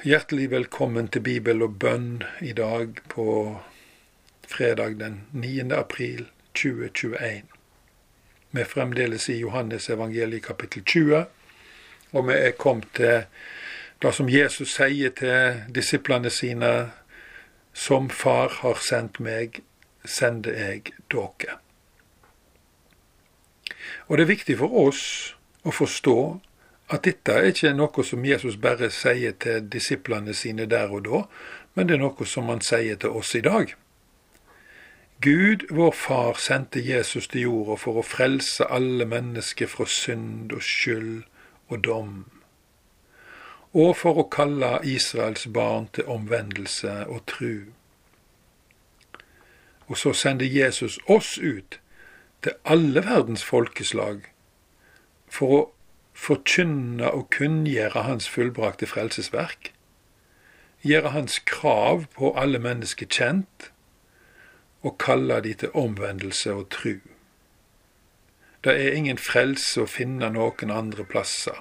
Hjertelig velkommen til Bibel og bønn i dag på fredag den 9. april 2021. Vi er fremdeles i Johannes evangeliet kapittel 20, og vi er kommet til det som Jesus sier til disiplene sine, som Far har sendt meg, sender jeg dere. Og det er viktig for oss å forstå at dette er ikke noe som Jesus bare sier til disiplene sine der og da, men det er noe som han sier til oss i dag. Gud, vår Far, sendte Jesus til jorda for å frelse alle mennesker fra synd og skyld og dom, og for å kalle Israels barn til omvendelse og tru. Og så sender Jesus oss ut til alle verdens folkeslag for å forkynne og kunngjøre hans fullbrakte frelsesverk, gjøre hans krav på alle mennesker kjent, og kalle de til omvendelse og tru. Det er ingen frelse å finne noen andre plasser,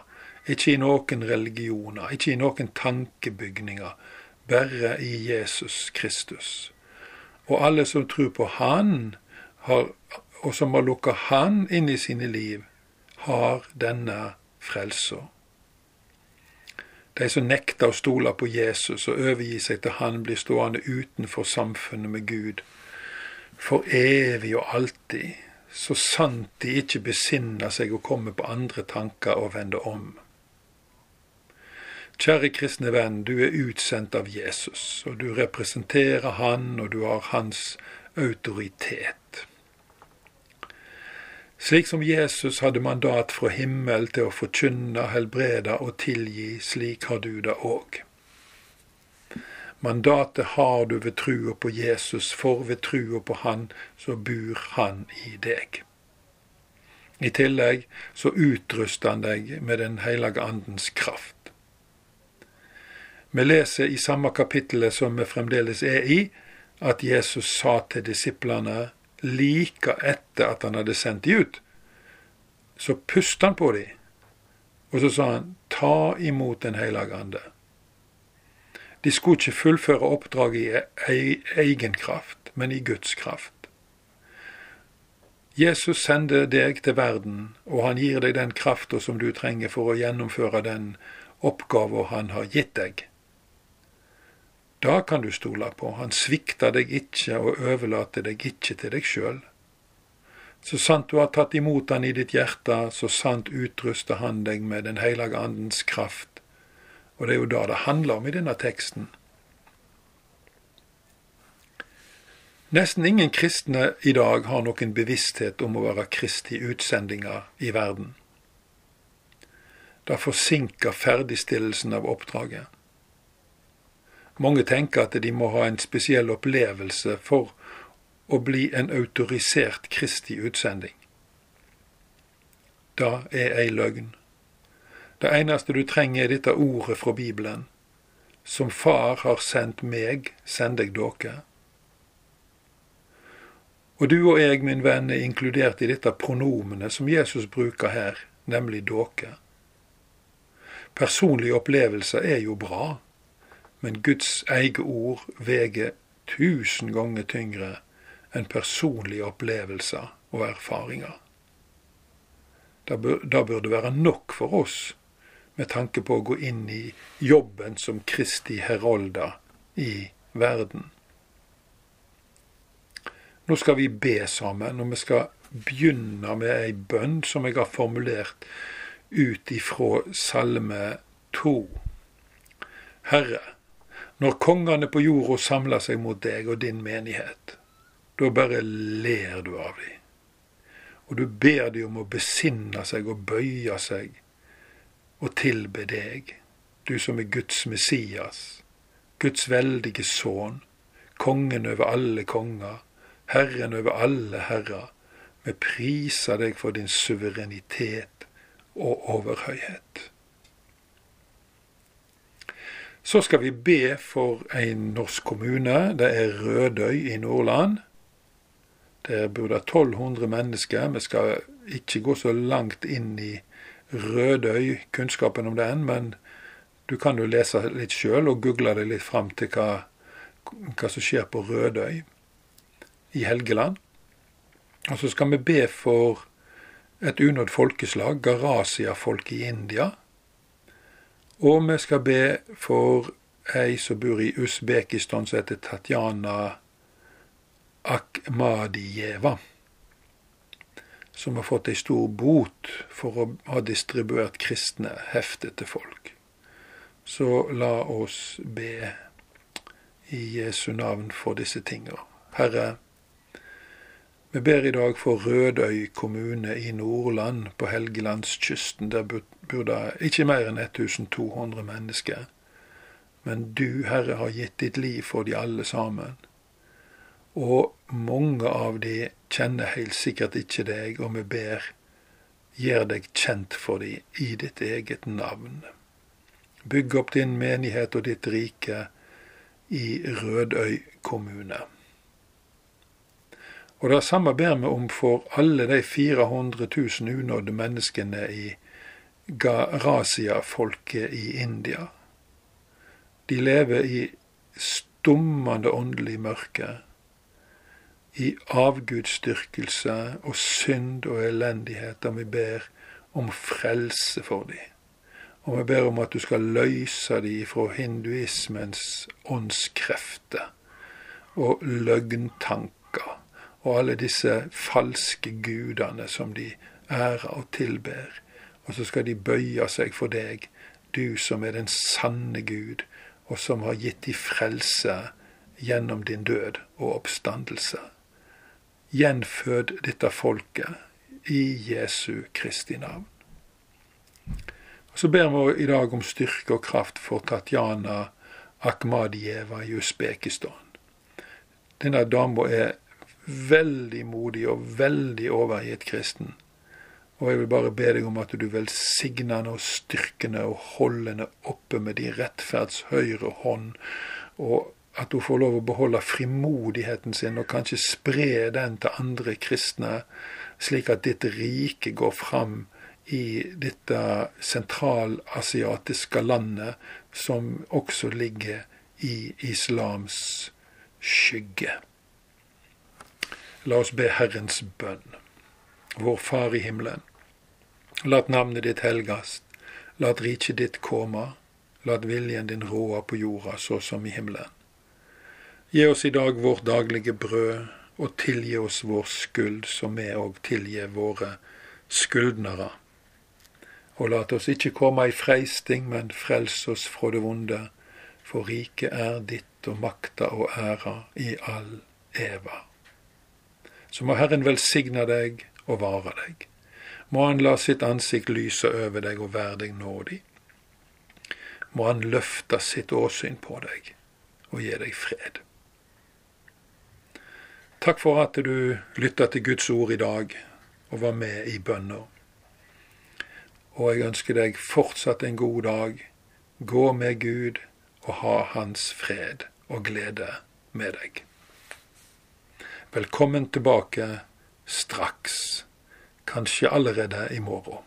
ikke i noen religioner, ikke i noen tankebygninger, bare i Jesus Kristus. Og alle som tror på Han, har, og som har lukka Han inn i sine liv, har denne frelsa. De som nekter å stole på Jesus og overgi seg til Han, blir stående utenfor samfunnet med Gud for evig og alltid, så sant de ikke besinner seg og kommer på andre tanker og vender om. Kjære kristne venn, du er utsendt av Jesus, og du representerer Han, og du har Hans autoritet. Slik som Jesus hadde mandat fra himmel til å forkynne, helbrede og tilgi, slik har du det òg. Mandatet har du ved trua på Jesus, for ved trua på Han så bor Han i deg. I tillegg så utruster han deg med Den hellige andens kraft. Vi leser i samme kapittel som vi fremdeles er i, at Jesus sa til disiplene like etter at han hadde sendt de ut, så pustet han på de, og så sa han ta imot Den hellige ande. De skulle ikke fullføre oppdraget i egen kraft, men i Guds kraft. Jesus sender deg til verden, og han gir deg den krafta som du trenger for å gjennomføre den oppgava han har gitt deg. Da kan du stole på. Han svikter deg ikke og overlater deg ikke til deg sjøl. Så sant du har tatt imot Han i ditt hjerte, så sant utruster Han deg med Den hellige andens kraft. Og det er jo det det handler om i denne teksten. Nesten ingen kristne i dag har noen bevissthet om å være Kristi utsendinger i verden. Det forsinker ferdigstillelsen av oppdraget. Mange tenker at de må ha en spesiell opplevelse for å bli en autorisert Kristi utsending. Da er ei løgn. Det eneste du trenger, er dette ordet fra Bibelen. Som Far har sendt meg, sender jeg dere. Og du og jeg, min venn, er inkludert i dette pronomenet som Jesus bruker her, nemlig dere. Personlige opplevelser er jo bra, men Guds eget ord veger tusen ganger tyngre enn personlige opplevelser og erfaringer. Det burde være nok for oss med tanke på å gå inn i jobben som Kristi herolder i verden. Nå skal vi be sammen, og vi skal begynne med ei bønn som jeg har formulert ut ifra Salme 2. Herre, når kongene på jorda samler seg mot deg og din menighet, da bare ler du av dem. Og du ber dem om å besinne seg og bøye seg og tilbe deg, du som er Guds Messias, Guds veldige sønn, kongen over alle konger, Herren over alle herrer. Vi priser deg for din suverenitet og overhøyhet. Så skal vi be for en norsk kommune. Det er Rødøy i Nordland. Der bor det 1200 mennesker. Vi skal ikke gå så langt inn i Rødøy, kunnskapen om den, men Du kan jo lese litt sjøl og google deg litt fram til hva, hva som skjer på Rødøy i Helgeland. Og så skal vi be for et unådd folkeslag, Garasia-folk i India. Og vi skal be for ei som bor i Usbekistan som heter Tatjana Akhmadijeva. Som har fått ei stor bot for å ha distribuert kristne hefter til folk. Så la oss be i Jesu navn for disse tinga. Herre, vi ber i dag for Rødøy kommune i Nordland på Helgelandskysten. Der bor ikke mer enn 1200 mennesker. Men du, Herre, har gitt ditt liv for de alle sammen. Og mange av de kjenner helt sikkert ikke deg, og vi ber, gjør deg kjent for de i ditt eget navn. Bygg opp din menighet og ditt rike i Rødøy kommune. Og det samme ber vi om for alle de 400 000 unådde menneskene i Garasia-folket i India. De lever i stummende åndelig mørke, i avgudsdyrkelse og synd og elendighet, og vi ber om frelse for dem. Og vi ber om at du skal løse dem fra hinduismens åndskrefter og løgntanker og alle disse falske gudene som de ærer og tilber. Og så skal de bøye seg for deg, du som er den sanne Gud, og som har gitt de frelse gjennom din død og oppstandelse. Gjenfød dette folket i Jesu Kristi navn. Og Så ber vi i dag om styrke og kraft for Tatjana Akhmadijeva i Usbekistan. Denne dama er veldig modig og veldig overgitt kristen. Og jeg vil bare be deg om at du velsigner henne og styrker henne og holder henne oppe med din rettferds høyre hånd, og at hun får lov å beholde frimodigheten sin og kanskje spre den til andre kristne, slik at ditt rike går fram i dette sentralasiatiske landet, som også ligger i islams skygge. La oss be Herrens bønn. Vår Far i himmelen. Lat navnet ditt helgast. Lat riket ditt komme. Lat viljen din råde på jorda så som i himmelen. Gi oss i dag vårt daglige brød, og tilgi oss vår skyld, som vi òg tilgir våre skyldnere. Og lat oss ikke komme i freisting, men frels oss fra det vonde, for riket er ditt og makta og æra i all eva så må Herren velsigne deg og vare deg. Må Han la sitt ansikt lyse over deg og være deg nådig. Må Han løfte sitt åsyn på deg og gi deg fred. Takk for at du lytta til Guds ord i dag og var med i bønna. Og jeg ønsker deg fortsatt en god dag. Gå med Gud og ha Hans fred og glede med deg. Velkommen tilbake straks, kanskje allerede i morgen.